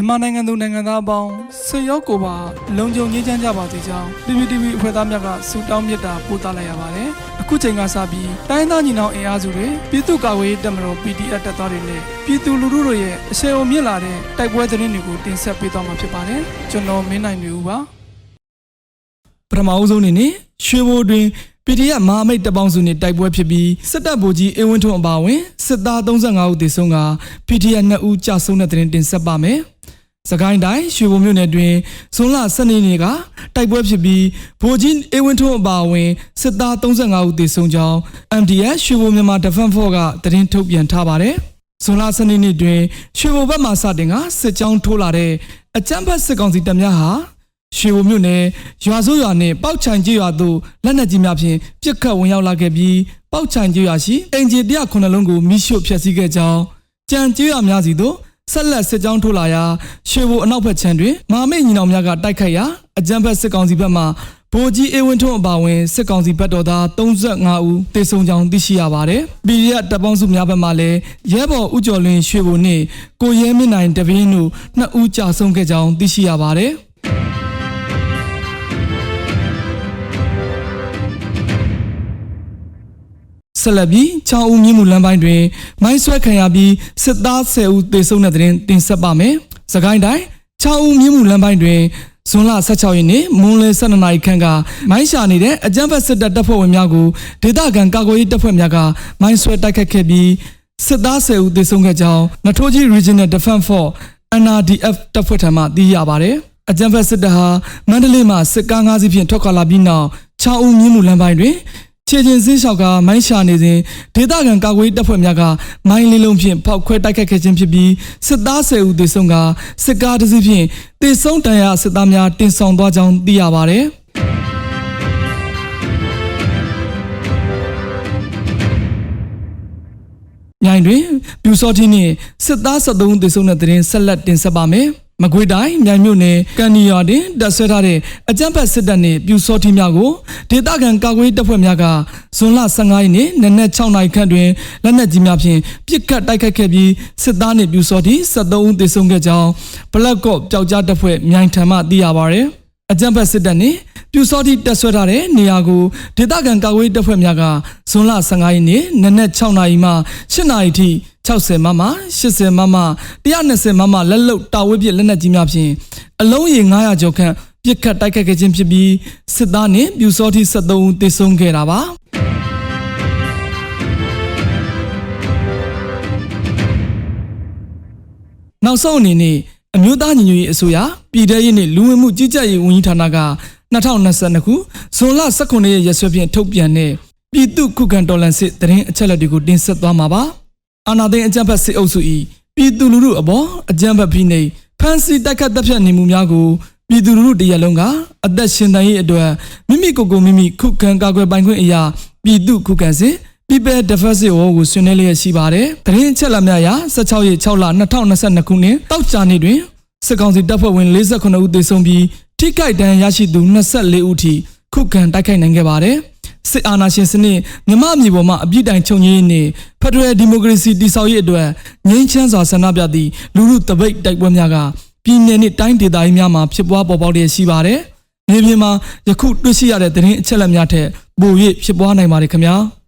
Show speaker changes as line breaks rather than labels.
မြန်မာနိုင်ငံသူနိုင်ငံသားအပေါင်းဆွေရောက်ကိုပါလုံခြုံငြိမ်းချမ်းကြပါစေကြောင်း PPTV အဖွဲ့သားများကဆုတောင်းမေတ္တာပို့သလိုက်ရပါတယ်။အခုချိန်ကစပြီးတိုင်းသားညီနောင်အင်အားစုတွေပြည်သူ့ကာကွယ်ရေးတပ်မတော် PDF တပ်သားတွေနဲ့ပြည်သူလူထုတို့ရဲ့အဆင်အုံမြင့်လာတဲ့တိုက်ပွဲသတင်းတွေကိုတင်ဆက်ပေးသွားမှာဖြစ်ပါတယ်။ကျွန်တော်မင်းနိုင်နေဦးပါ။ပထမအဆုံးအနေနဲ့ရွှေဘိုတွင် PDF မဟာမိတ်တပ်ပေါင်းစုနဲ့တိုက်ပွဲဖြစ်ပြီးစစ်တပ်ဗိုလ်ကြီးအဝင်းထွန်းအပါအဝင်စစ်သား35ဦးသေဆုံးက PDF 2ဦးကြာဆုံးတဲ့တဲ့တင်ဆက်ပါမယ်။ စကိုင်းတိုင်းရွှေဘုံမြို့နယ်တွင်ဇွန်လ12ရက်နေ့ကတိုက်ပွဲဖြစ်ပြီးဗိုလ်ကြီးအဝင်းထွန်းအပါအဝင်စစ်သား35ဦးသေဆုံးကြောင်း MDS ရွှေဘုံမြန်မာ Defense Force ကသတင်းထုတ်ပြန်ထားပါတယ်။ဇွန်လ12ရက်နေ့တွင်ရွှေဘုံဘက်မှစတင်ကစစ်ကြောင်းထိုးလာတဲ့အကြမ်းဖက်စစ်ကောင်စီတပ်များဟာရွှေဘုံမြို့နယ်ရွာစိုးရွာနှင့်ပောက်ချိုင်ကျေးရွာသို့လက်နက်ကြီးများဖြင့်ပစ်ခတ်ဝင်ရောက်လာခဲ့ပြီးပောက်ချိုင်ကျေးရွာရှိအင်ဂျီ109လုံးကိုမိရှို့ဖျက်ဆီးခဲ့ကြောင်းကြံကျေးရွာများစီသို့ ဆက်လက်စစ်ကြောင်းထိုးလာရာရွှေဘိုအနောက်ဘက်ခြမ်းတွင်မဟာမိတ်ညီနောင်များကတိုက်ခိုက်ရာအကြမ်းဖက်စစ်ကောင်စီဘက်မှဗိုလ်ကြီးအေဝင်းထွန်းအပါအဝင်စစ်ကောင်စီဘက်တော်သား35ဦးသေဆုံးကြောင်းသိရှိရပါတယ်။ပြည်ရတပ်ပေါင်းစုများဘက်မှလည်းရဲဘော်ဦးကျော်လင်းရွှေဘိုနှင့်ကိုရဲမင်းနိုင်တပင်းတို့နှစ်ဦးကြာဆုံးခဲ့ကြောင်းသိရှိရပါတယ်။ ဆက်လက်ပြီးချောင်းဦးမြင့်မှုလမ်းပိုင်းတွင်မိုင်းဆွဲခံရပြီးစစ်သား10ဦးသေဆုံးတဲ့တဲ့တင်တင်ဆက်ပါမယ်။စကိုင်းတိုင်းချောင်းဦးမြင့်မှုလမ်းပိုင်းတွင်ဇွန်လ16ရက်နေ့မွန်းလယ်12နာရီခန့်ကမိုင်းရှာနေတဲ့အကြမ်းဖက်စစ်တပ်တပ်ဖွဲ့ဝင်များကိုဒေသခံကာကွယ်ရေးတပ်ဖွဲ့များကမိုင်းဆွဲတိုက်ခတ်ခဲ့ပြီးစစ်သား10ဦးသေဆုံးခဲ့ကြောင်းနထိုးကြီး Regional Defense Force NRDF တပ်ဖွဲ့ထံမှသိရပါတယ်။အကြံဖက်စစ်တပ်ဟာမန္တလေးမှာစစ်ကား၅စီးဖြင့်ထွက်ခွာလာပြီးနောက်6ဦးမြင်းမှုလမ်းပိုင်းတွင် ခြေချင်းစင်းလျှောက်ကမိုင်းရှာနေစဉ်ဒေသခံကာကွယ်ရေးတပ်ဖွဲ့များကမိုင်းလေးလုံးဖြင့်ဖောက်ခွဲတိုက်ခတ်ခဲ့ခြင်းဖြစ်ပြီးစစ်သား10ဦးသေဆုံးကစစ်ကားတစ်စီးဖြင့်သေဆုံးတန်ရာစစ်သားများတင်ဆောင်သွားကြောင်းသိရပါတယ်။မြိုင်တွင်ပြူစောတိနှင့်စစ်သား73ဦးသေဆုံးတဲ့တဲ့ရင်ဆက်လက်တင်ဆက်ပါမယ်။ မကွေးတိုင်းမြိုင်မြို့နယ်ကန်နီယာတွင်တပ်ဆွဲထားတဲ့အကြမ်းဖက်စစ်တပ်နှင့်ပြူစောတိများကိုဒေသခံကာကွယ်ရေးတပ်ဖွဲ့များကဇွန်လ15ရက်နေ့နနက်6နာရီခန့်တွင်လက်နက်ကြီးများဖြင့်ပစ်ခတ်တိုက်ခတ်ခဲ့ပြီးစစ်သားနှင့်ပြူစောတိ73ဦးသေဆုံးခဲ့ကြောင်းဘလက်ကော့ပျောက်ကြားတပ်ဖွဲ့မြိုင်ထံမှသိရပါဗျ။အကြံဖက်စစ်တပ်နှင့်ပြူစောတိတက်ဆွဲထားတဲ့နေရာကိုဒေသခံကာကွယ်ရေးတပ်ဖွဲ့များကဇွန်လ15ရက်နေ့နနက်6နာရီမှ8နာရီထိ 60မမ80မမ120မမလက်လုတ်တာဝဲပြစ်လက်နက်ကြီးများဖြင့်အလုံးရေ900ကျော်ခန့်ပြစ်ခတ်တိုက်ခတ်ခဲ့ခြင်းဖြစ်ပြီးစစ်သားနှင့်ပြူစောတိ73ဦးသေဆုံးခဲ့တာပါနောက်ဆုံးအနေနဲ့အမျိုးသားညီညွတ်ရေးအစိုးရပြည်ထရေးနှင့်လူဝင်မှုကြီးကြပ်ရေးဝန်ကြီးဌာနက2022ခုဇွန်လ18ရက်ရက်စွဲဖြင့်ထုတ်ပြန်တဲ့ပြည်သူ့ခုခံတော်လှန်စစ်တရင်အချက်အလက်တွေကိုတင်ဆက်သွားမှာပါ အာနာသိန်းအကြံဖတ်စစ်အုပ်စု၏ပြည်သူလူထုအပေါ်အကြံဖတ်ဖိနှိပ်ဖမ်းဆီးတိုက်ခတ်တပ်ဖြတ်နေမှုများကိုပြည်သူလူထုတရက်လုံးကအသက်ရှင်တန်ရေးအတွက်မိမိကိုယ်ကိုမိမိခုခံကာကွယ်ပိုင်ခွင့်အရာပြည်သူခုခံစစ် People Defensive War ကိုဆွေးနွေးလျက်ရှိပါတယ်။တရင်ချက်လက်များရာ16ရက်6လ2022ခုနှစ်တောက်ကြနေ့တွင်စစ်ကောင်စီတပ်ဖွဲ့ဝင်48ဦးသေဆုံးပြီးထိခိုက်ဒဏ်ရာရရှိသူ24ဦးထိခုခံတိုက်ခိုက်နိုင်ခဲ့ပါတယ်။ စစ်အာဏာရှင်စနစ်မြမအမျိုးပေါ်မှာအပြစ်တိုင်ချုပ်ငြိမ်းနေဖက်ဒရယ်ဒီမိုကရေစီတည်ဆောက်ရေးအတွက်ငြိမ်းချမ်းစွာဆန္ဒပြသည့်လူမှုတပိတ်တိုက်ပွဲများကပြည်내နှင့်တိုင်းဒေသကြီးများမှာဖြစ်ပွားပေါ်ပေါက်လျက်ရှိပါတယ်။မြေပြင်မှာယခုတွေ့ရှိရတဲ့သတင်းအချက်အလက်များထက်ပို၍ဖြစ်ပွားနိုင်ပါတယ်ခင်ဗျာ။